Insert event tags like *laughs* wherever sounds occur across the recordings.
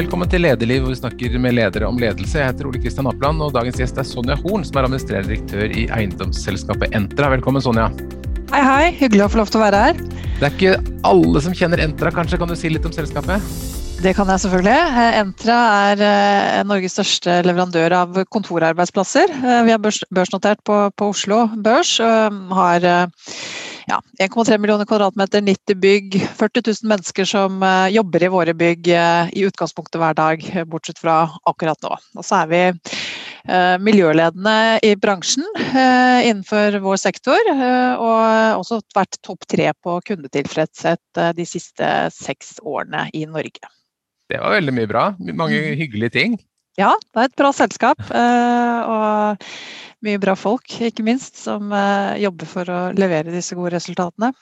Velkommen til Lederliv, hvor vi snakker med ledere om ledelse. Jeg heter Ole Kristian Apland, og dagens gjest er Sonja Horn, som er administrerende direktør i eiendomsselskapet Entra. Velkommen, Sonja. Hei, hei. Hyggelig å få lov til å være her. Det er ikke alle som kjenner Entra, kanskje? Kan du si litt om selskapet? Det kan jeg selvfølgelig. Eh, Entra er eh, Norges største leverandør av kontorarbeidsplasser. Eh, vi er børsnotert på, på Oslo Børs. Har ja, 1,3 millioner kvadratmeter, 90 bygg, 40 000 mennesker som uh, jobber i våre bygg uh, i utgangspunktet hver dag, bortsett fra akkurat nå. Og så er vi miljøledende i bransjen innenfor vår sektor, og også vært topp tre på kundetilfredshet de siste seks årene i Norge. Det var veldig mye bra. Mange mm. hyggelige ting. Ja, det er et bra selskap. og mye bra folk, ikke minst, som eh, jobber for å levere disse gode resultatene.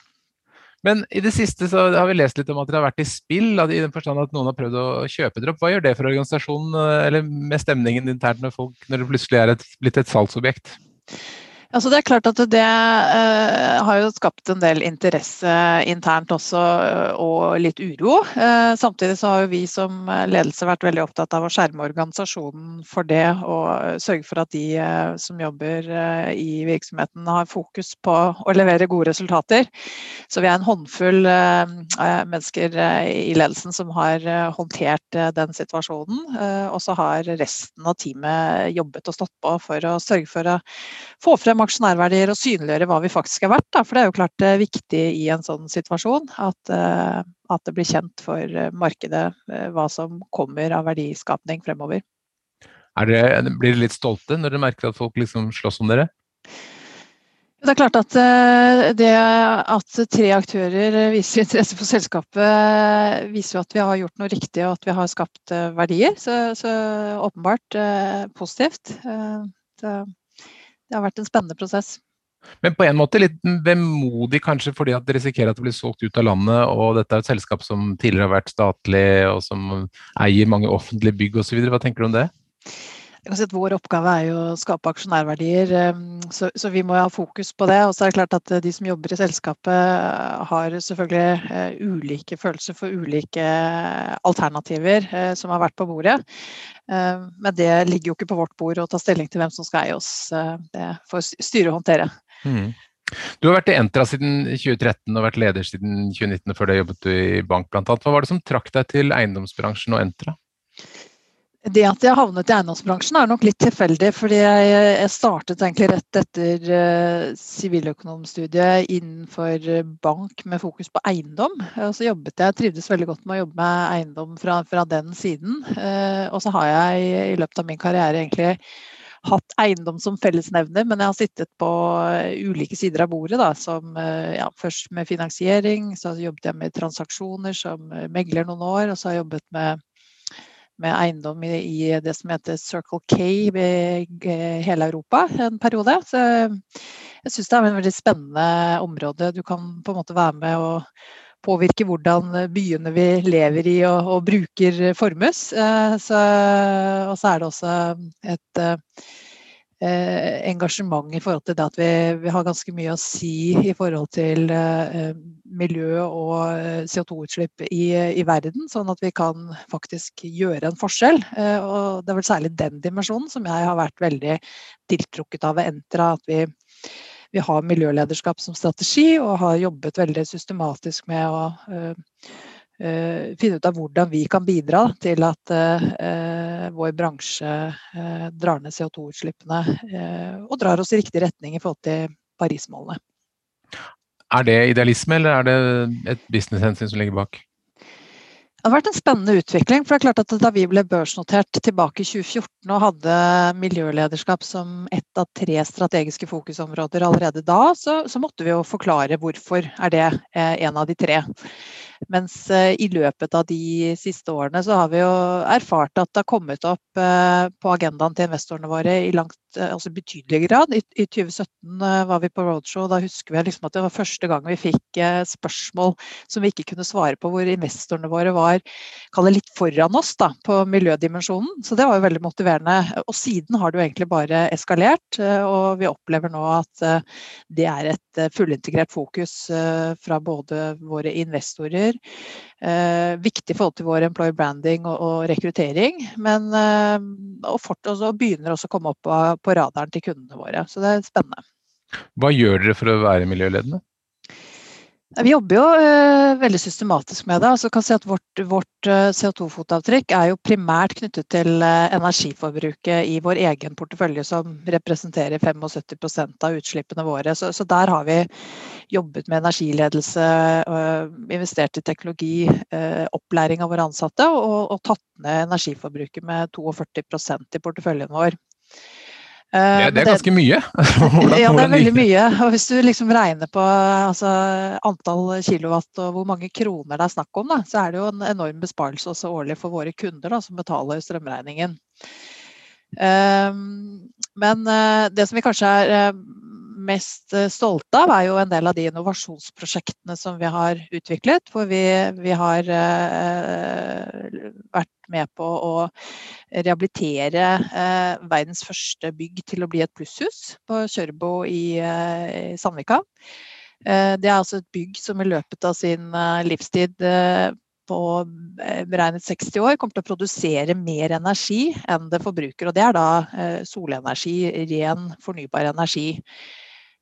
Men i det siste så har vi lest litt om at dere har vært i spill, i den forstand at noen har prøvd å kjøpe dere opp. Hva gjør det for organisasjonen, eh, eller med stemningen internt med folk, når det plutselig er et, blitt et salgsobjekt? Altså det er klart at det uh, har jo skapt en del interesse internt også, uh, og litt uro. Uh, samtidig så har jo vi som ledelse vært veldig opptatt av å skjerme organisasjonen for det, og sørge for at de som jobber i virksomheten har fokus på å levere gode resultater. Så vi er en håndfull mennesker i ledelsen som har håndtert den situasjonen. Og så har resten av teamet jobbet og stått på for å sørge for å få frem frem aksjonærverdier og synliggjøre hva vi faktisk er verdt. Da. For det er jo klart det er viktig i en sånn situasjon at, uh, at det blir kjent for eh, markedet hva som kommer av verdiskapning fremover. Det, blir dere litt stolte når dere merker at folk liksom slåss om dere? Det er klart at det at tre aktører viser interesse for selskapet, viser jo at vi har gjort noe riktig og at vi har skapt verdier. Så, så åpenbart positivt. Så det har vært en spennende prosess. Men på en måte litt vemodig kanskje fordi at det risikerer at det blir solgt ut av landet, og dette er et selskap som tidligere har vært statlig, og som eier mange offentlige bygg osv. Hva tenker du om det? Jeg kan si at Vår oppgave er jo å skape aksjonærverdier, ehm, så, så, vi må ha fokus på det. Og så er det klart at eh, de som jobber i selskapet eh, har selvfølgelig uh, ulike følelser for ulike alternativer som har vært på bordet. Uh, men det ligger jo ikke på vårt bord å ta stilling til hvem som skal eie oss. det får styret håndtere. Mm. Du har vært i Entra siden 2013 og vært leder siden 2019, før det jobbet du i bank bl.a. Hva var det som trakk deg til eiendomsbransjen og Entra? Det at jeg havnet i eiendomsbransjen er nok litt tilfeldig, fordi jeg startet egentlig rett etter eh, siviløkonomstudiet innenfor bank med fokus på eiendom. Og så jobbet jeg, trivdes veldig godt med å jobbe med eiendom fra, fra den siden. Eh, og så har jeg i løpet av min karriere egentlig hatt eiendom som fellesnevner, men jeg har sittet på ulike sider av bordet. Da, som, eh, ja, først med finansiering, så jobbet jeg med transaksjoner som megler noen år. Og så har jeg jobbet med med eiendom i, i, det som heter Circle K i hele Europa en periode. Så jeg syns det er et veldig spennende område. Du kan på en måte være med og påvirke hvordan byene vi lever i og, og bruker formes. Eh, så, og så er det også et eh, engasjement i forhold til det at vi, vi, har ganske mye å si i forhold til eh, miljø og eh, CO2-utslipp i, i, verden, sånn at vi kan faktisk gjøre en forskjell. Eh, og det er vel særlig den dimensjonen som jeg har vært veldig tiltrukket av ved Entra. at vi vi har miljølederskap som strategi og har jobbet veldig systematisk med å uh, finne ut av hvordan vi kan bidra til at uh, vår bransje eh, drar ned CO2-utslippene eh, og drar oss i riktig retning i forhold til Paris-målene. Er det idealisme, eller er det et businesshensyn som ligger bak? Det har vært en spennende utvikling. for det er klart at Da vi ble børsnotert tilbake i 2014 og hadde miljølederskap som ett av tre strategiske fokusområder allerede da, så, så måtte vi jo forklare hvorfor er det eh, en av de tre. Mens eh, i løpet av de siste årene så har vi jo erfart at det har kommet opp eh, på agendaen til investorene våre i langt, eh, altså betydelig grad. I, I, 2017 var vi på roadshow, da husker vi liksom at det var første gang vi fikk spørsmål som vi ikke kunne svare på, hvor investorene våre var var litt foran oss da, på miljødimensjonen. Så det var jo veldig motiverende. Og siden har det jo egentlig bare eskalert. Og vi opplever nå at det er et fullintegrert fokus fra både våre investorer, viktig i forhold til vår employer branding og, rekruttering, men og, fort, også, begynner også å komme opp på radaren til kundene våre. Så det er spennende. Hva gjør dere for å være miljøledende? Vi jobber jo uh, veldig systematisk med det. Altså, kan si at Vårt, vårt uh, eh, CO2-fotavtrykk er jo primært knyttet til uh, energiforbruket i vår egen portefølje, som representerer 75% av utslippene våre. Så, så, der har vi jobbet med energiledelse, investert i teknologi, opplæring av våre ansatte og, og tatt ned energiforbruket med 42% i porteføljen vår. Det, det, er ganske mye. *laughs* ja, det er veldig mye. Og hvis du liksom regner på altså, antall kilowatt og hvor mange kroner det er snakk om, da, så er det jo en enorm besparelse også årlig for våre kunder da, som betaler strømregningen. Um, men uh, det som vi kanskje er uh, mest eh, stolte av, er jo en del av de innovasjonsprosjektene som vi har utviklet. Hvor vi, vi har eh, vært med på å rehabilitere eh, verdens første bygg til å bli et plusshus på Kjørbo i, eh, i Sandvika. det er altså et bygg som i løpet av sin livstid på beregnet 60 år kommer til å produsere mer energi enn det forbruker. Og det er da solenergi, ren fornybar energi.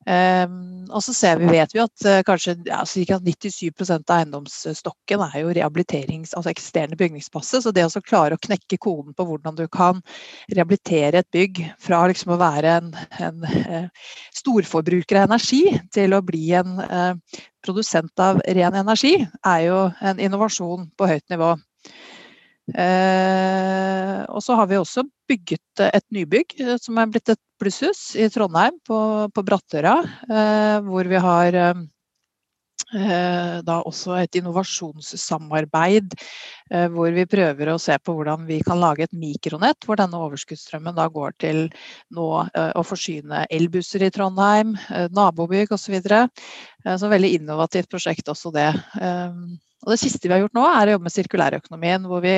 Um, og så vi, vet vi at uh, kanskje ja, ca. 97% av eiendomsstokken er jo rehabiliterings, altså eksisterende bygningsmasse. Så det å klare å knekke koden på hvordan du kan rehabilitere et bygg fra liksom å være en, en uh, storforbruker av energi til å bli en uh, produsent av ren energi, er jo en innovasjon på høyt nivå. Eh, og så har vi også bygget et nybygg eh, som er blitt et plusshus i Trondheim, på, på Brattøra. Eh, hvor vi har eh, eh, da også et innovasjonssamarbeid hvor vi prøver å se på hvordan vi kan lage et mikronett, hvor denne overskuddsstrømmen da går til nå å forsyne elbusser i Trondheim, nabobygg osv. Så veldig innovativt prosjekt også det. Og det siste vi har gjort nå, er å jobbe med sirkulærøkonomien, hvor vi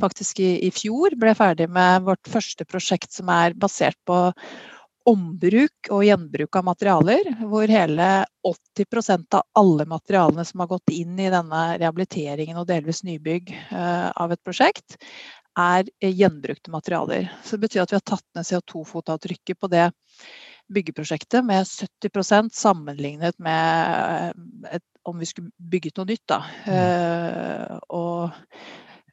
faktisk i, i, fjor ble ferdig med vårt første prosjekt som er basert på ombruk og gjenbruk av materialer, hvor hele 80% av alle materialene som har gått inn i denne rehabiliteringen og delvis nybygg uh, av et prosjekt, er gjenbrukte materialer. Så det betyr at vi har tatt ned CO2-fotavtrykket på det byggeprosjektet med 70% sammenlignet med et om vi skulle bygget noe nytt. Da. Uh, og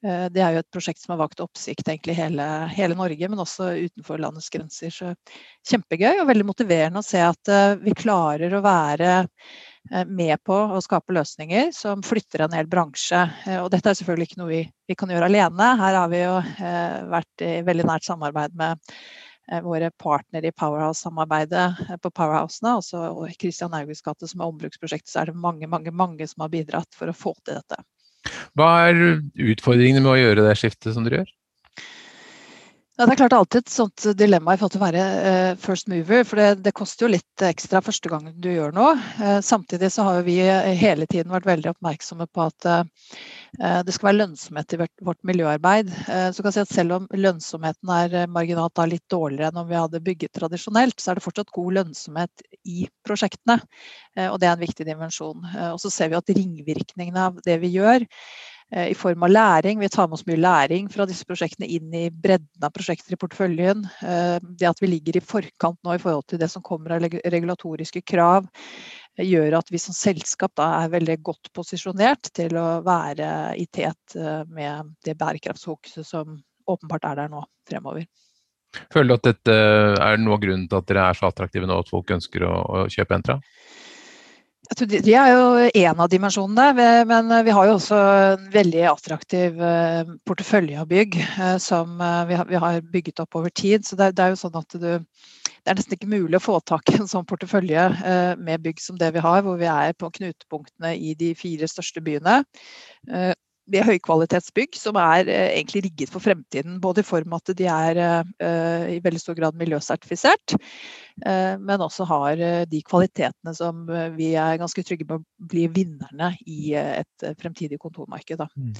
det er jo et prosjekt som har vakt oppsikt egentlig hele, hele, Norge, men også utenfor landets grenser. Så kjempegøy og veldig motiverende å se at uh, vi klarer å være med på å skape løsninger som flytter en hel bransje. Og dette er selvfølgelig ikke noe vi, vi kan gjøre alene. Her har vi jo vært i veldig nært samarbeid med Eh, våre partnere i Powerhouse-samarbeidet eh, på Powerhousene, Også og Kristian Augusts gate som er ombruksprosjektet, så er det mange, mange, mange som har bidratt for å få til dette. Hva er utfordringene med å gjøre det skiftet som dere gjør? Ja, det er klart alltid et sånt dilemma i forhold til å være uh, first mover. For det, det, koster jo litt ekstra første gang du gjør noe. Uh, samtidig så har vi hele tiden vært veldig oppmerksomme på at det skal være lønnsomhet i vårt, vårt miljøarbeid. Så kan jeg si at Selv om lønnsomheten er marginalt litt dårligere enn om vi hadde bygget tradisjonelt, så er det fortsatt god lønnsomhet i prosjektene. Og det er en viktig dimensjon. Og så ser vi at ringvirkningene av det vi gjør, Eh, i form av læring. Vi tar med oss mye læring fra disse prosjektene inn i bredden av prosjekter i porteføljen. Eh, det at vi ligger i forkant nå i forhold til det som kommer av regulatoriske krav, eh, gjør at vi som selskap er veldig godt posisjonert til å være i tet med det bærekraftsfokuset som åpenbart er der nå fremover. Føler du at dette er noe av grunnen til at dere er så attraktive nå at folk ønsker å kjøpe Entra? Det er jo én av dimensjonene, men vi har jo også en veldig attraktiv eh, portefølje av bygg eh, som eh, vi har bygget opp over tid. Så det er jo sånn at du, det er nesten ikke mulig å få tak i en sånn portefølje med bygg som det vi har, hvor vi er på knutepunktene i de fire største byene. Med høykvalitetsbygg som er egentlig rigget for fremtiden. Både i form av at de er i veldig stor grad miljøsertifisert, men også har de kvalitetene som vi er ganske trygge på blir vinnerne i et fremtidig kontormarked. Mm.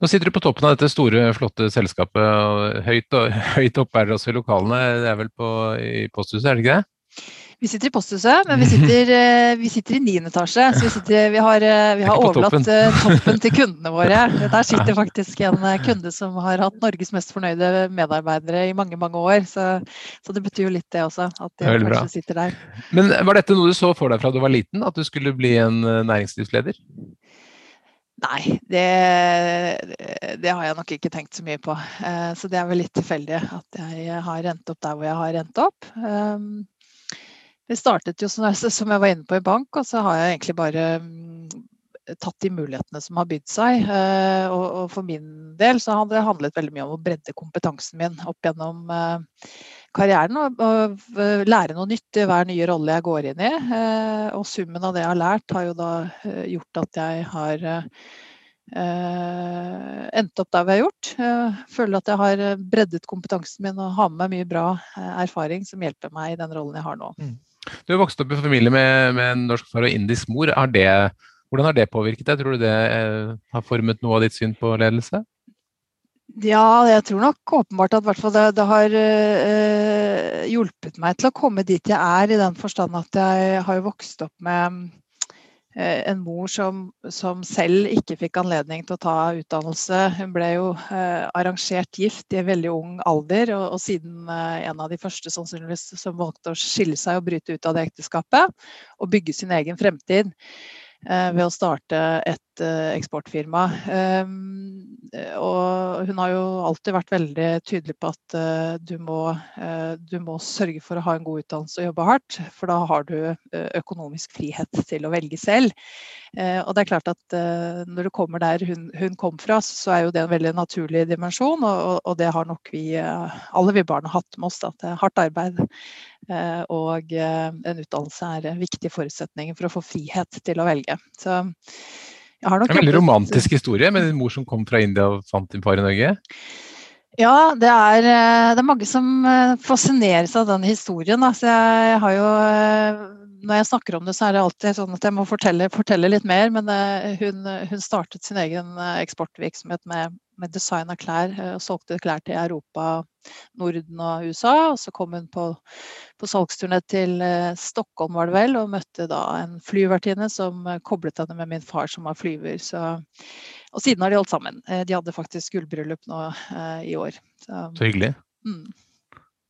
Nå sitter du på toppen av dette store, flotte selskapet. Høyt, *laughs* høyt oppe er dere også i lokalene. Det er vel på, i posthuset, er det ikke det? Vi sitter i posthuset, men vi *laughs* sitter, eh, vi sitter i niende etasje. Så vi, sitter, vi har, eh, vi har overlatt toppen. Eh, toppen. til kundene våre. *laughs* Der sitter faktisk en kunde som har hatt Norges mest fornøyde medarbeidere i mange mange år. Så, så det betyr jo litt det også, at de kanskje bra. sitter der. Men Var dette noe du så for deg fra du var liten, at du skulle bli en næringslivsleder? Nei, det, det, har jeg nok ikke tenkt så mye på. Så det er vel litt tilfeldig at jeg har endt opp der hvor jeg har endt opp. Det startet jo som jeg var inne på i bank, og så har jeg egentlig bare mm, tatt de mulighetene som har bydd seg. Eh, og, for min del så har det handlet veldig mye om å bredde kompetansen min opp gjennom eh, karrieren. Og, og lære noe nytt i hver nye rolle jeg går inn i. Eh, og summen av det jeg har lært, har jo da gjort at jeg har endt opp der vi har gjort. Jeg føler at jeg har breddet kompetansen min og har med meg mye bra erfaring som hjelper meg i den rollen jeg har nå. Mm. Du har vokst opp i familie med, med norsk far og indisk mor. Har det, hvordan har det påvirket deg? Tror du det eh, har formet noe av ditt syn på ledelse? Ja, jeg tror nok åpenbart at det, det, har øh, hjulpet meg til å komme dit jeg er, i den forstand at jeg har vokst opp med en mor som, som, selv ikke fikk anledning til å ta utdannelse. Hun ble jo eh, arrangert gift i en veldig ung alder, og, og siden eh, en av de første sannsynligvis som valgte å skille seg og bryte ut av det ekteskapet og bygge sin egen fremtid. Eh, ved å starte et eh, eksportfirma. Ehm, og hun har jo alltid vært veldig tydelig på at eh, du må, du må sørge for å ha en god utdannelse og jobbe hardt, for da har du økonomisk frihet til å velge selv. Og det er klart at når du kommer der hun, hun kom fra, så er jo det en veldig naturlig dimensjon, og, og det har nok vi, alle vi barna hatt med oss. Er hardt arbeid Eh, og eh, en utdannelse er viktige forutsetninger for å få frihet til å velge. Så har nok en veldig romantisk historie med din mor som kom fra India og fant din far i Norge? Ja, det er, eh, det er mange som fascineres av den historien. Altså jeg har jo når jeg snakker om det, så er det alltid sånn at jeg må fortelle, fortelle litt mer. Men hun, hun, startet sin egen eksportvirksomhet med, med design av klær. og Solgte klær til Europa, Norden og USA. Og så kom hun på, på salgsturné til Stockholm, var det vel, og møtte da en flyvertinne som koblet henne med min far, som var flyver. Så, og siden har de holdt sammen. De hadde faktisk gullbryllup nå i år. Så, så hyggelig. Mm.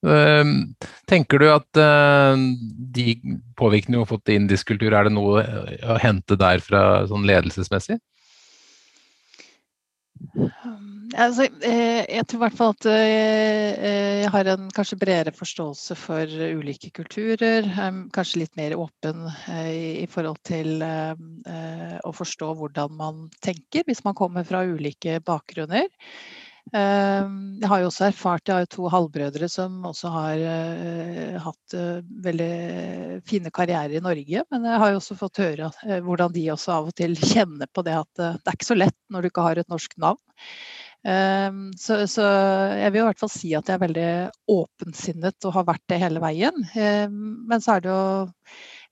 Ehm, tenker du at eh, de påvirkningene du har fått i indisk kultur, er det noe å hente der fra sånn ledelsesmessig? Altså, eh, jeg tror i hvert fall at eh, jeg har en kanskje bredere forståelse for ulike kulturer. Kanskje litt mer åpen i forhold til å forstå hvordan man tenker hvis man kommer fra ulike bakgrunner. Ehm, jeg har jo også erfart, jeg har jo to halvbrødre som også har uh, hatt uh, veldig fine karrierer i Norge. Men jeg har jo også fått høre uh, hvordan de også av og til kjenner på det at det er ikke så lett når du ikke har et norsk navn. Um, så, så, jeg vil i hvert fall si at jeg er veldig åpensinnet og har vært det hele veien. Um, men så er det jo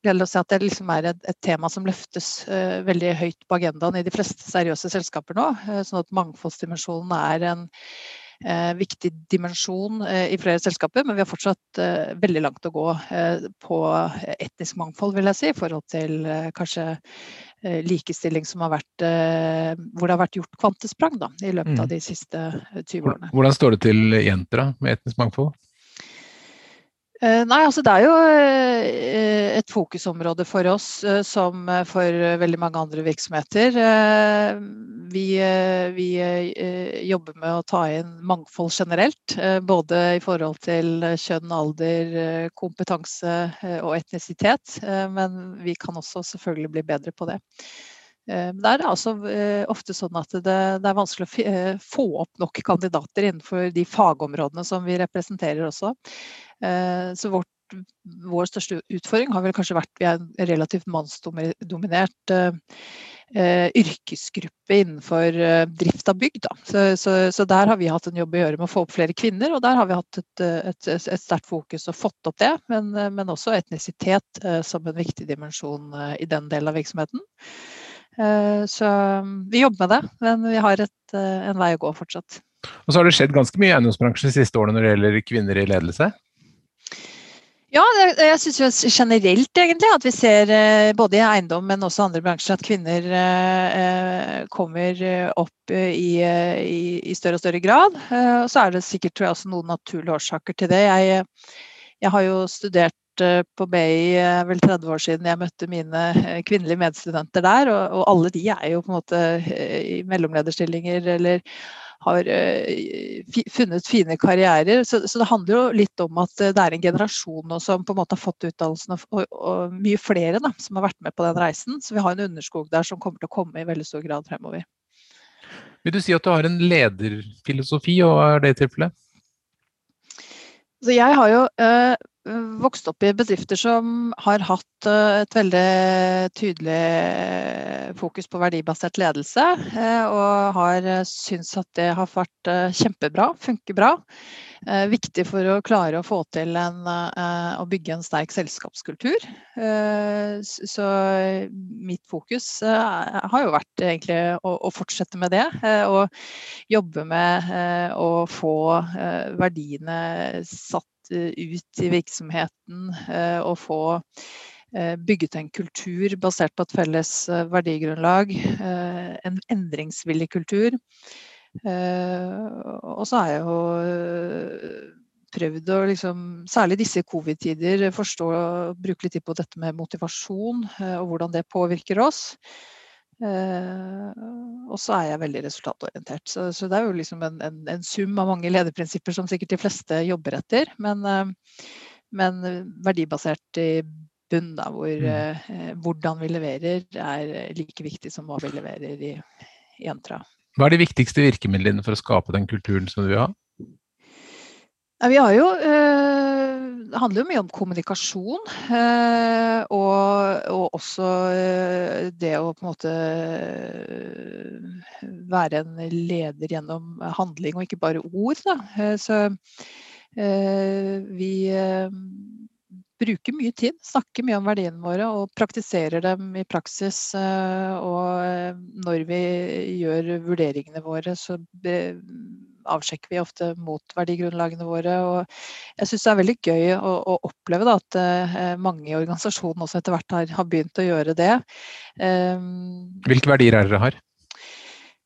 gjelder å si at det liksom er et, et, tema som løftes uh, veldig høyt på agendaen i de fleste seriøse selskaper nå. Uh, sånn at mangfoldsdimensjonen er en uh, viktig dimensjon i flere selskaper, men vi har fortsatt veldig langt å gå på etnisk mangfold, vil jeg si, i forhold til kanskje likestilling som har vært, hvor det har vært gjort kvantesprang da, i løpet mm. av de siste 20 årene. Hvordan står det til jenter da, med etnisk mangfold? Eh, nei, altså Det er jo eh, et fokusområde for oss, eh, som for veldig mange andre virksomheter. Vi, vi, jobber med å ta inn mangfold generelt. Både i forhold til kjønn, alder, kompetanse og etnisitet. Men vi kan også selvfølgelig bli bedre på det. Men det er altså ofte sånn at det, det er vanskelig å få opp nok kandidater innenfor de fagområdene som vi representerer også. Eh, så vårt, vår største utfordring har vel kanskje vært vi er en relativt mannsdominert eh, eh, yrkesgruppe innenfor eh, drift av bygg. Så, så, så, der har vi hatt en jobb å gjøre med å få opp flere kvinner, og der har vi hatt et, et, et sterkt fokus og fått opp det. Men, men også etnisitet eh, som en viktig dimensjon eh, i den delen av virksomheten. Eh, så vi jobber med det, men vi har et, en vei å gå fortsatt. Og så har det skjedd ganske mye i eiendomsbransjen de siste årene når det gjelder kvinner i ledelse? Ja, jeg syns generelt egentlig at vi ser eh, både i eiendom, men også andre bransjer at kvinner eh, kommer opp i, i, i større og større grad. Og så er det sikkert tror jeg, også noen naturlige årsaker til det. Jeg, jeg har jo studert på BI vel 30 år siden jeg møtte mine kvinnelige medstudenter der, og, og alle de er jo på en måte i mellomlederstillinger eller har funnet fine karrierer. Så, så, det handler jo litt om at eh, det er en generasjon som på en måte har fått utdannelsen, og, og, og, mye flere da, som har vært med på den reisen. Så vi har en underskog der som kommer til å komme i veldig stor grad fremover. Vil du si at du har en lederfilosofi, og er det tilfellet? Så jeg har jo vokst opp i bedrifter som har hatt eh, et veldig tydelig fokus på verdibasert ledelse, eh, og har eh, syntes at det har vært kjempebra, funker bra. Viktig for å klare å få til en, å bygge en sterk selskapskultur. Så mitt fokus har jo vært egentlig å fortsette med det. Og jobbe med å få verdiene satt ut i virksomheten eh, og få eh, bygget en kultur basert på et felles verdigrunnlag. En endringsvillig kultur. Og så har jeg jo prøvd å liksom, særlig disse covid-tider, forstå og bruke litt tid på dette med motivasjon og hvordan det påvirker oss. Uh, og så er jeg veldig resultatorientert. Så, så det er jo liksom en, en, en, sum av mange lederprinsipper som sikkert de fleste jobber etter. Men, uh, men verdibasert i bunn, da, hvor uh, hvordan vi leverer er like viktig som hva vi leverer i, i Entra. Hva er de viktigste virkemidlene for å skape den kulturen som du vil ha? Ja, vi har jo det handler jo mye om kommunikasjon. Eh, og, og, også eh, det å på en måte eh, være en leder gjennom handling og ikke bare ord. Da. Så vi bruker mye tid, snakker mye om verdiene våre og praktiserer dem i praksis. Og når vi gjør vurderingene våre, så avsjekker vi ofte mot verdigrunnlagene våre. Og jeg syns det er veldig gøy å, å oppleve da, at uh, mange i organisasjonen også etter hvert har, har begynt å gjøre det. Um, Hvilke verdier er dere har?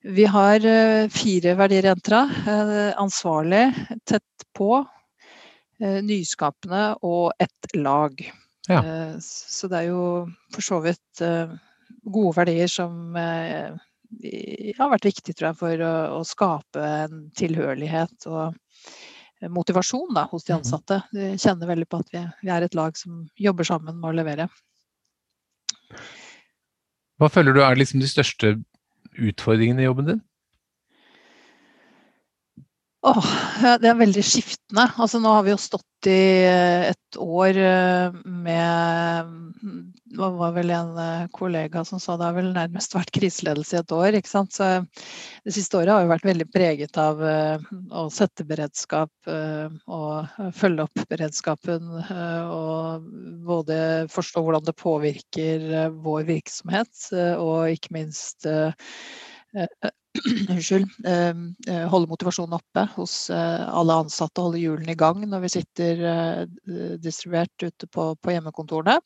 Vi har uh, fire verdier i Entra. Uh, ansvarlig, tett på, nyskapende og et lag. Ja. Så det er jo for så vidt gode verdier som har vært viktig tror jeg, for å, å skape en tilhørighet og motivasjon da, hos de mm-hmm. ansatte. De kjenner veldig på at vi, vi, er et lag som jobber sammen med å levere. Hva føler du er liksom de største utfordringene i jobben din? Åh, det er veldig skiftende. Altså, nå har vi jo stått i eh, et år eh, med Det var vel en eh, kollega som sa det har vel nærmest vært kriseledelse i et år. ikke sant? Så det siste året har jo vært veldig preget av å sette beredskap og følge opp beredskapen. Og både forstå hvordan det påvirker vår virksomhet, og ikke minst *clears throat* unnskyld, eh, holde motivasjonen oppe hos eh, alle ansatte, holde hjulene i gang når vi sitter eh, distribuert ute på, på hjemmekontorene.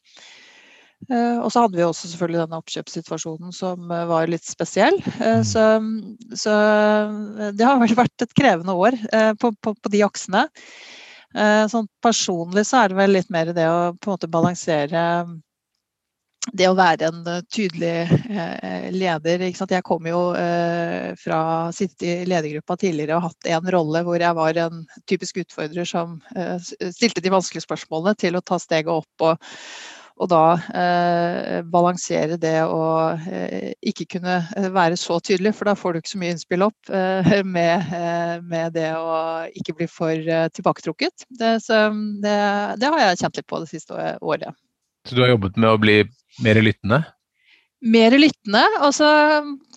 Og så hadde vi også selvfølgelig denne oppkjøpssituasjonen som var litt spesiell. Mm. Så, så det har vel vært et krevende år på, på, på de aksene. Sånn personlig så er det vel litt mer det å på en måte balansere det å være en tydelig tydelig ikke leder Jeg kom jo eh, fra å sitte i ledergruppa tidligere og hatt en rolle hvor jeg var en typisk utfordrer som stilte de vanskelige spørsmålene, til å ta steget opp og, og da eh, balansere det å eh, ikke kunne være så tydelig, for da får du ikke så mye innspill opp, eh, *laughs* med, med, det å ikke bli for tilbaketrukket. Det, det, det, har jeg kjent litt på det siste året. Så du har jobbet med å bli mer lyttende? Mer lyttende, og så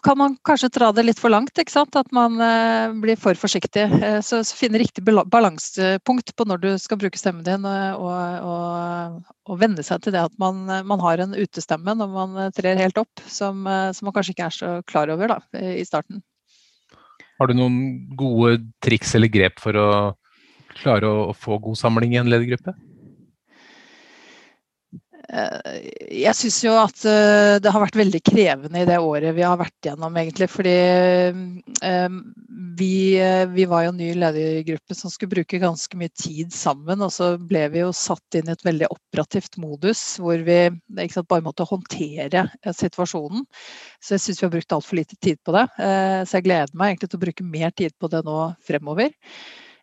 kan man kanskje dra det litt for langt. ikke sant? At man eh, blir for forsiktig. Eh, så, så finne riktig balansepunkt på når du skal bruke stemmen din, og, og, og venne seg til det at man, man, har en utestemme når man trer helt opp, som, som, man kanskje ikke er så klar over da, i starten. Har du noen gode triks eller grep for å klare å, å få god samling i en ledergruppe? Eh, jeg syns jo at eh, det har vært veldig krevende i det året vi har vært gjennom, egentlig. Fordi eh, vi, vi var jo en ny ledergruppe som skulle bruke ganske mye tid sammen. Og så ble vi jo satt inn i et veldig operativt modus hvor vi sant, bare måtte håndtere situasjonen. Så jeg syns vi har brukt altfor lite tid på det. Så jeg gleder meg egentlig til å bruke mer tid på det nå fremover.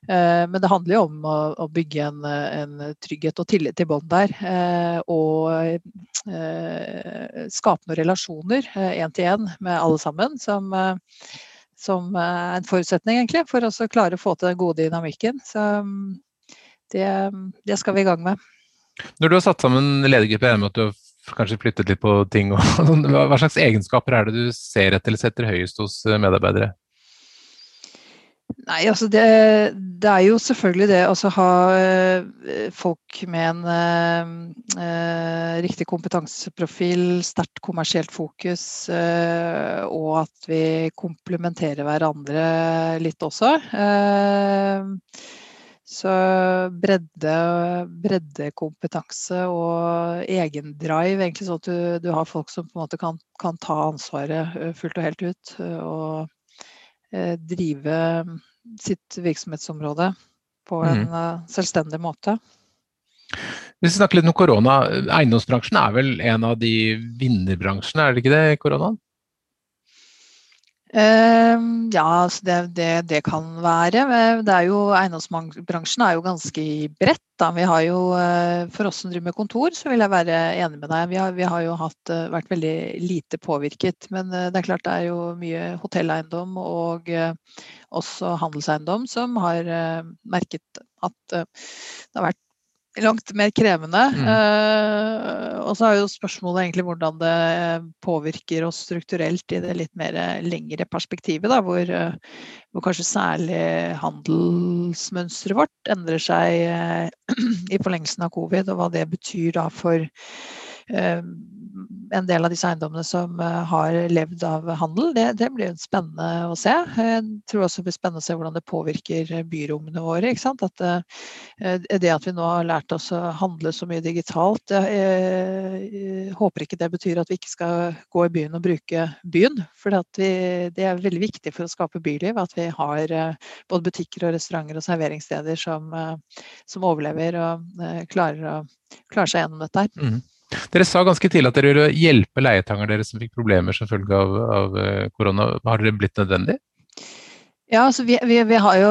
Eh, men det handler jo om å, bygge en, en, trygghet og tillit i bånd der. Eh, og eh, skape noen relasjoner én til én med alle sammen. Som, som er en forutsetning egentlig for å klare å få til den gode dynamikken. Så det, det, skal vi i gang med. Når du har satt sammen ledergruppe, er med at du har kanskje flyttet litt på ting. *laughs* Hva slags egenskaper er det du ser etter eller setter høyest hos medarbeidere? Nei, altså det, det, er jo selvfølgelig det å ha eh, folk med en eh, eh, riktig kompetanseprofil, sterkt kommersielt fokus, eh, og at vi komplementerer hverandre litt også. Eh, så bredde, breddekompetanse og egendrive, egentlig sånn at du, du, har folk som på en måte kan, kan ta ansvaret eh, fullt og helt ut. og drive sitt virksomhetsområde på en mm. Selvstendig måte. Hvis vi snakker litt om korona, Eiendomsbransjen er vel en av de vinnerbransjene, er det ikke det, koronaen? Uh, ja, altså det, det, det, kan være. Det er jo, eiendomsbransjen er jo ganske bredt. Da. Vi har jo, uh, for oss som driver med kontor, så vil jeg være enig med deg. Vi har, vi har jo hatt, uh, vært veldig lite påvirket. Men det er klart det er jo mye hotelleiendom og også handelseiendom som har merket at det har vært langt mer krevende. Mm. Uh, og så er jo spørsmålet egentlig hvordan det påvirker oss strukturelt i det litt mer lengre perspektivet, da, hvor, uh, hvor kanskje særlig handelsmønsteret vårt endrer seg uh, *clears throat* i forlengelsen av covid, og hva det betyr da for en del av disse eiendommene som eh, har levd av handel, det, det blir spennende å se. Jeg tror også det blir spennende å se hvordan det påvirker byrommene våre. At det, eh, det, at vi nå har lært oss å handle så mye digitalt, jeg, håper ikke det betyr at vi ikke skal gå i byen og bruke byen. For det er veldig viktig for å skape byliv at vi har eh, både butikker og restauranter og serveringssteder som, som overlever og klarer, klarer seg gjennom dette. Mm. Dere sa ganske tidlig at dere ville hjelpe leietanger dere som fikk problemer som følge av, av eh, korona. Har det blitt nødvendig? Ja, altså vi, vi, vi, har jo,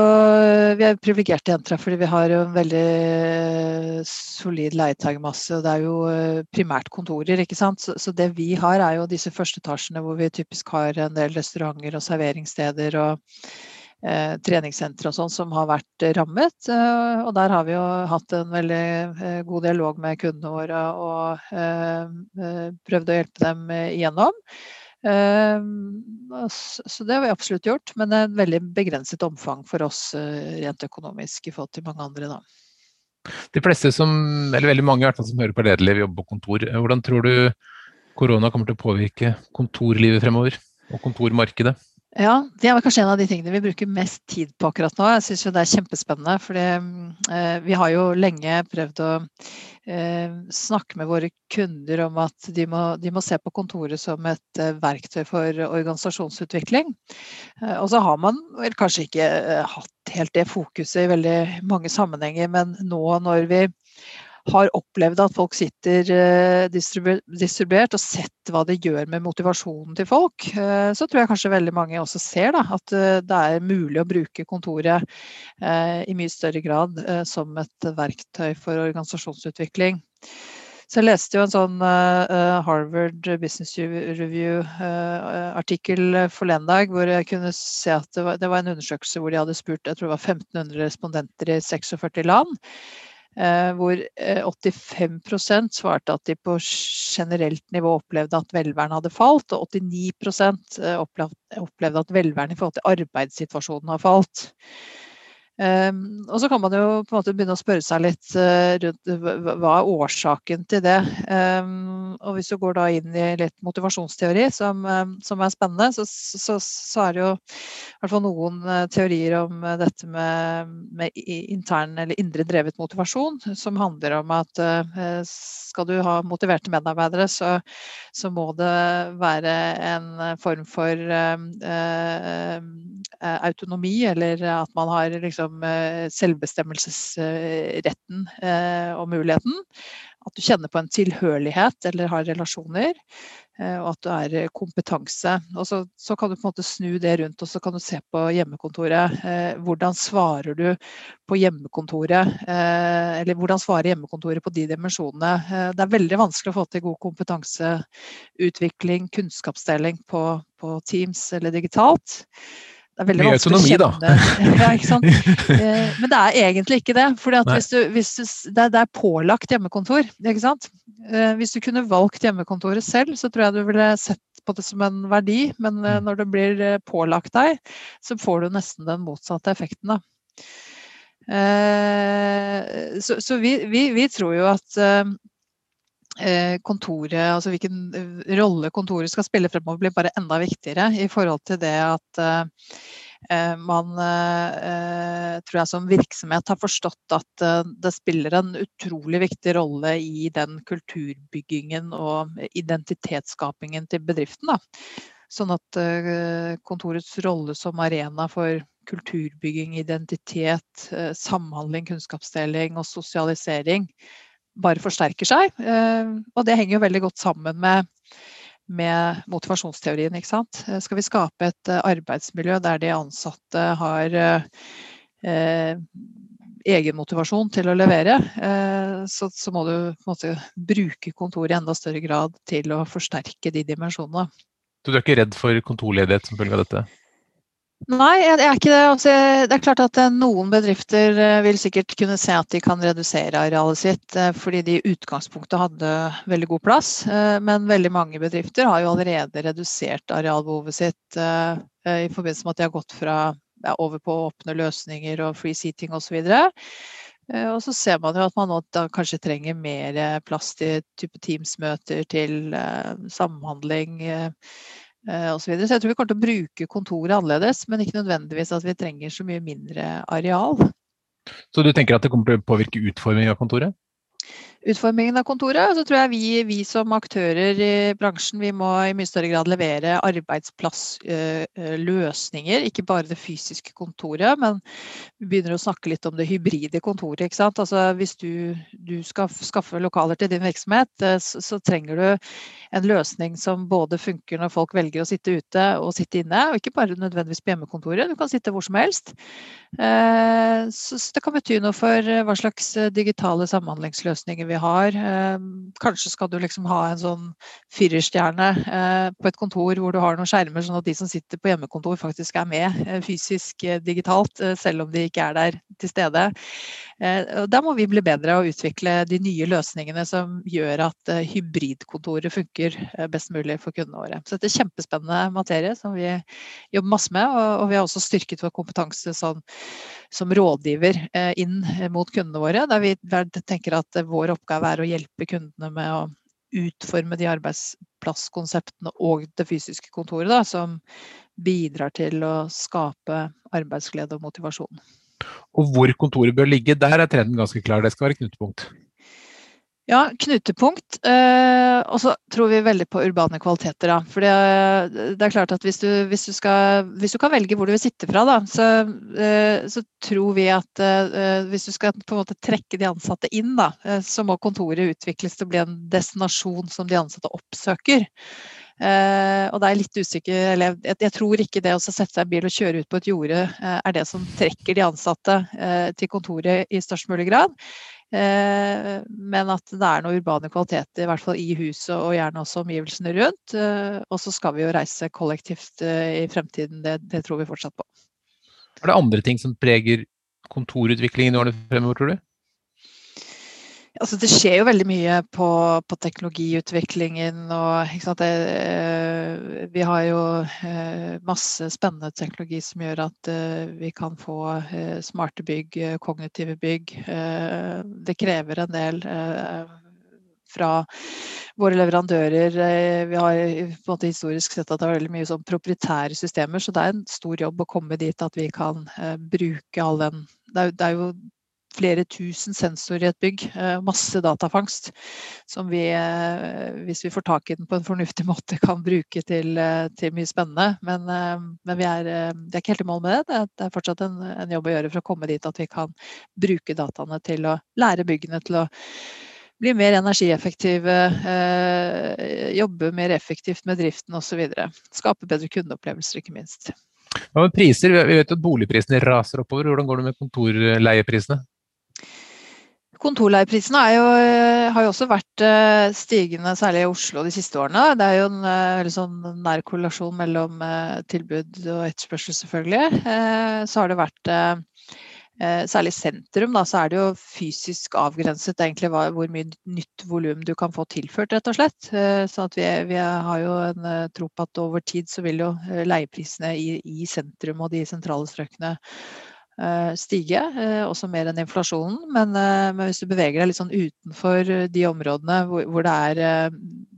vi er privilegerte jenter fordi vi har jo en veldig solid leietagermasse. Det er jo eh, primært kontorer, ikke sant. Så, så, det vi har er jo disse første etasjene hvor vi typisk har en del restauranter og serveringssteder. og eh, treningssentre og sånn som har vært rammet. Eh, og der har vi jo hatt en veldig eh, god dialog med kundene våre og eh, prøvd å hjelpe dem igjennom. Så det har vi absolutt gjort, men det er et veldig begrenset omfang for oss rent økonomisk i forhold til mange andre. da. De fleste som, eller veldig mange i hvert fall som hører på Lederliv, jobber på kontor. Hvordan tror du korona kommer til å påvirke kontorlivet fremover, og kontormarkedet? Ja, det er kanskje en av de tingene vi bruker mest tid på akkurat nå. Jeg syns det er kjempespennende. For eh, vi har jo lenge prøvd å eh, snakke med våre kunder om at de må, de må se på kontoret som et eh, verktøy for organisasjonsutvikling. Og så har man vel kanskje ikke hatt helt det fokuset i veldig mange sammenhenger, men nå når vi har opplevd at folk sitter eh, distribuert og sett hva det gjør med motivasjonen til folk, eh, så tror jeg kanskje veldig mange også ser da, at eh, det er mulig å bruke kontoret i mye større grad som et verktøy for organisasjonsutvikling. Så jeg leste jo en sånn Harvard Business Review-artikkel forleden dag, hvor jeg kunne se at det var, en undersøkelse hvor de hadde spurt jeg tror det var 1500 respondenter i 46 land. Eh, hvor 85 eh, svarte at de på generelt nivå opplevde at velværen hadde falt, og 89% opplevde at velværen i forhold til arbeidssituasjonen har falt. Um, og så kan man jo på en måte begynne å spørre seg litt uh, rundt hva er årsaken til det. Um, og hvis du går da inn i litt motivasjonsteori, som, um, som er spennende, så, så, så, er det jo i hvert fall noen uh, teorier om uh, dette med, med, intern eller indre drevet motivasjon, som handler om at skal du ha motiverte medarbeidere, så, så må det være en form for autonomi, eller at man har liksom liksom selvbestemmelsesretten eh, og muligheten. At du kjenner på en tilhørighet eller har relasjoner. Eh, og at du er kompetanse. Og så, så, kan du på en måte snu det rundt og så kan du se på hjemmekontoret. hvordan svarer du på hjemmekontoret? eller hvordan svarer hjemmekontoret på de dimensjonene? det er veldig vanskelig å få til god kompetanseutvikling, kunnskapsdeling på, på Teams eller digitalt. Det er veldig Mye autonomi, da. *laughs* ja, ikke sant? *laughs* Eh, men det er egentlig ikke det. For hvis du, hvis du, det, er pålagt hjemmekontor. ikke sant? Eh, hvis du kunne valgt hjemmekontoret selv, så tror jeg du ville sett på det som en verdi. Men eh, mm. når det blir pålagt deg, så får du nesten den motsatte effekten. da. Så, så vi, vi, vi, tror jo at kontoret, altså hvilken rolle kontoret skal spille fremover, blir bare enda viktigere i forhold til det at uh, man tror jeg som virksomhet har forstått at det spiller en utrolig viktig rolle i den kulturbyggingen og identitetsskapingen til bedriften. Da. Sånn at kontorets rolle som arena for kulturbygging, identitet, samhandling, kunnskapsdeling og sosialisering bare forsterker seg. Eh, og det henger jo veldig godt sammen med, med motivasjonsteorien. ikke sant? Eh, skal vi skape et eh, arbeidsmiljø der de ansatte har eh, egen motivasjon til å levere, eh, så, så, må du måte, bruke kontoret i enda større grad til å forsterke de dimensjonene. Du er ikke redd for kontorledighet som følge av dette? Nei, jeg er ikke det. Altså, det er klart at eh, noen bedrifter eh, vil sikkert kunne se at de kan redusere arealet sitt eh, fordi de i utgangspunktet hadde veldig god plass. Men veldig mange bedrifter har jo allerede redusert arealbehovet sitt i forbindelse med at de har gått fra ja, over på åpne løsninger og free seating osv. Og så ser man jo at man nå kanskje trenger mer plass til type Teams-møter, til samhandling Eh, og så, så jeg tror vi kommer til å bruke kontoret annerledes, men ikke nødvendigvis at vi trenger så mye mindre areal. Så du tenker at det kommer til å påvirke utformingen av kontoret? Utformingen av kontoret. Så tror jeg vi, vi, som aktører i bransjen vi må i mye større grad levere arbeidsplassløsninger. Ikke bare det fysiske kontoret, men vi begynner å snakke litt om det hybride kontoret. ikke sant? Altså Hvis du, du skal skaffe lokaler til din virksomhet, eh, så, så, trenger du en løsning som både funker når folk velger å sitte ute og sitte inne, og ikke bare nødvendigvis på hjemmekontoret. Du kan sitte hvor som helst. Eh, så det kan bety noe for hva slags digitale samhandlingsløsninger vi vi har. Eh, kanskje skal du liksom ha en sånn firerstjerne eh, på et kontor hvor du har noen skjermer, sånn at de som sitter på hjemmekontor faktisk er med eh, fysisk digitalt, selv om de ikke er der til stede. Og Da må vi bli bedre og utvikle de nye løsningene som gjør at hybridkontoret funker best mulig for kundene våre. Så dette er kjempespennende materie som vi jobber masse med, og vi har også styrket vår kompetanse sånn, som rådgiver inn mot kundene våre, der vi tenker at vår oppgave er å hjelpe kundene med å utforme de arbeidsplasskonseptene og det fysiske kontoret da, som bidrar til å skape arbeidsglede og motivasjon. Og hvor kontoret bør ligge, der er trenden ganske klar. Det skal være knutepunkt. Ja, knutepunkt. Eh, og så tror vi veldig på urbane kvaliteter. Da. For det, er klart at hvis du, hvis, du skal, hvis du, kan velge hvor du vil sitte fra, da, så, eh, så, tror vi at eh, hvis du skal på en måte trekke de ansatte inn, da, eh, så må kontoret utvikles til å bli en destinasjon som de ansatte oppsøker. Uh, og det er litt usikker, eller jeg, tror ikke det å sette seg i bil og kjøre ut på et jorde uh, er det som trekker de ansatte uh, til kontoret i størst mulig grad. Eh, men at det er noen urbane kvaliteter, i hvert fall i huset og gjerne også omgivelsene rundt. Eh, og så skal vi jo reise kollektivt eh, i fremtiden, det, det tror vi fortsatt på. Er det andre ting som preger kontorutviklingen i årene fremover, tror du? Altså, det skjer jo veldig mye på, på teknologiutviklingen. og det, eh, Vi har jo eh, masse spennende teknologi som gjør at eh, vi kan få smarte bygg, kognitive bygg. Det krever en del fra våre leverandører. Vi har på en måte historisk sett at det er veldig mye sånn proprietære systemer, så det er en stor jobb å komme dit at vi kan bruke all den det er jo flere tusen sensorer i et bygg. Eh, masse datafangst som vi, eh, hvis vi får tak i den på en fornuftig *laughs* måte, kan bruke til, eh, til mye spennende. Men, men vi, er, vi, er, ikke helt i mål med det. Det er fortsatt en, en, jobb å gjøre for å komme dit at vi kan bruke dataene til å lære byggene til å bli mer energieffektive, jobbe mer effektivt med driften osv. Skape bedre kundeopplevelser, ikke minst. Hva med priser? Vi vet at boligprisene raser oppover. Hvordan går det med kontorleieprisene? Kontorleieprisene eh, har jo også vært eh, stigende, særlig i Oslo de siste årene. Det er jo en uh, sånn nær korrelasjon mellom tilbud og etterspørsel, selvfølgelig. så har det vært Særlig i sentrum, da, så er det jo fysisk avgrenset egentlig hvor mye nytt volum du kan få tilført, rett og slett. Så vi, vi, har jo en tro på at over tid så vil jo leieprisene i, i sentrum og de sentrale strøkene Eh, stige, eh, også mer enn inflasjonen. Men, eh, men, hvis du beveger deg litt sånn utenfor de områdene hvor, hvor det er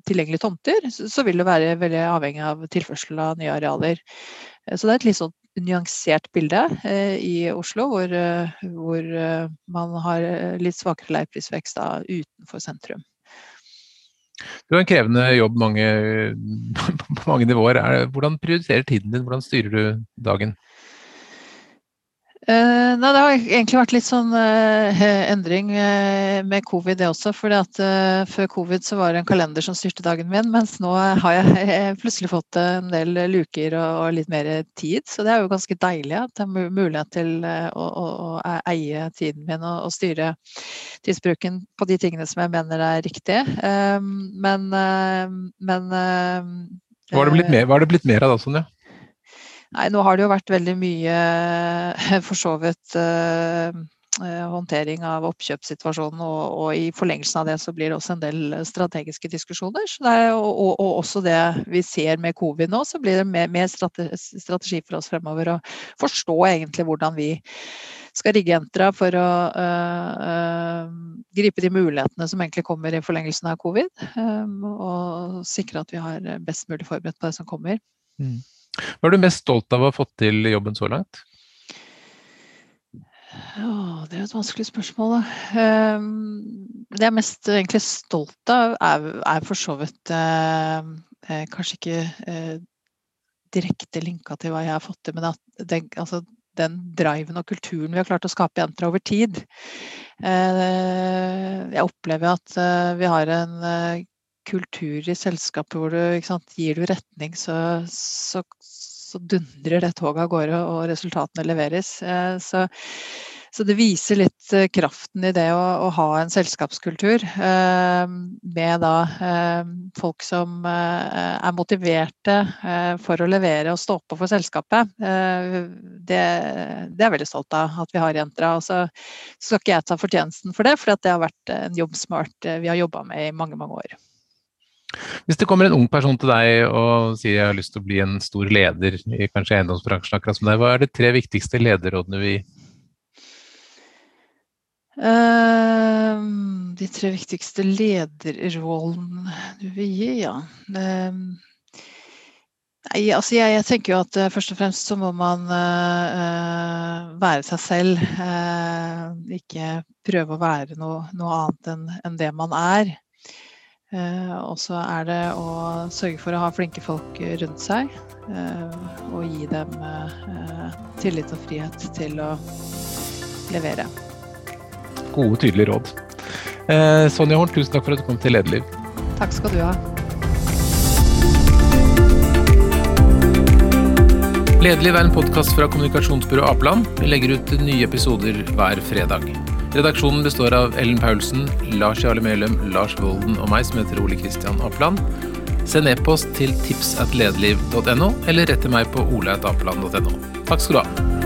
tilgjengelige tomter, så, så, vil det være veldig avhengig av tilførsel av nye arealer. Så det er et litt sånn nyansert bilde i Oslo, hvor, hvor man har litt svakere leieprisvekst utenfor sentrum. Du har en krevende jobb mange, på *laughs* mange nivåer. Hvordan prioriterer tiden din, hvordan styrer du dagen? Uh, nei, det har egentlig vært litt sånn uh, *laughs* endring uh, med covid, det også. For før covid så var det en kalender som styrte dagen min, mens nå har *laughs* jeg plutselig fått en del luker og, og, litt mer tid. Så det er jo ganske deilig at jeg har mulighet til å, å, å, eie tiden min og, og, styre tidsbruken på de tingene som jeg mener er riktige. men men var det, blitt mer, var det blitt mer av da, Sonja? Nei, nå har det jo vært veldig mye for så vidt uh, håndtering av oppkjøpssituasjonen, og, og, i forlengelsen av det så blir det også en del strategiske diskusjoner. Er, og, og, og, også det vi ser med covid nå, så blir det mer, mer strategi for oss fremover å forstå egentlig hvordan vi skal rigge Entra for å uh, uh, gripe de mulighetene som egentlig kommer i forlengelsen av covid, um, og sikre at vi har best mulig forberedt på det som kommer. Mm. Hva er du mest stolt av å ha fått til i jobben så langt? Ja, det er et vanskelig spørsmål. da. det jeg er mest egentlig stolt av, er, er for så vidt eh, kanskje ikke eh, direkte linka til hva jeg har fått til, men at den, altså, den driven og kulturen vi har klart å skape i Entra over tid. Uh, jeg opplever at vi har en kultur i selskapet hvor du sant, gir du retning, så, så, så dundrer det toget av gårde, og resultatene leveres. Eh, så, så, det viser litt eh, kraften i det å, å ha en selskapskultur eh, med da folk som er motiverte for å levere og stå på for selskapet. Det, det er jeg veldig stolt av at vi har i Entra. Og så skal ikke jeg ta fortjenesten for det, for det har vært en jobb smart vi har jobba med i mange, mange år. Hvis det kommer en ung person til deg og sier jeg har lyst til å bli en stor leder i kanskje eiendomsbransjen akkurat som deg, hva er de tre viktigste lederrådene vi uh, De tre viktigste lederrollene du vil gi, ja. Uh, nei, altså jeg, jeg, tenker jo at uh, først og fremst så må man uh, være seg selv. ikke prøve å være noe, noe annet enn en det man er. Eh, og så er det å sørge for å ha flinke folk rundt seg. Eh, og gi dem eh, tillit og frihet til å levere. Gode, tydelige råd. Sonja Horn, tusen takk for at du kom til Lederliv. Takk skal du ha. Lederliv er en podkast fra kommunikasjonsbyrået Apeland. Vi legger ut nye episoder hver fredag. Redaksjonen består av Ellen Paulsen, Lars Jarle Melum, Lars Volden og meg, som heter Ole Kristian Apland. Send e-post til tipsatlederliv.no, eller rett til meg på oleatapeland.no. Takk skal du ha.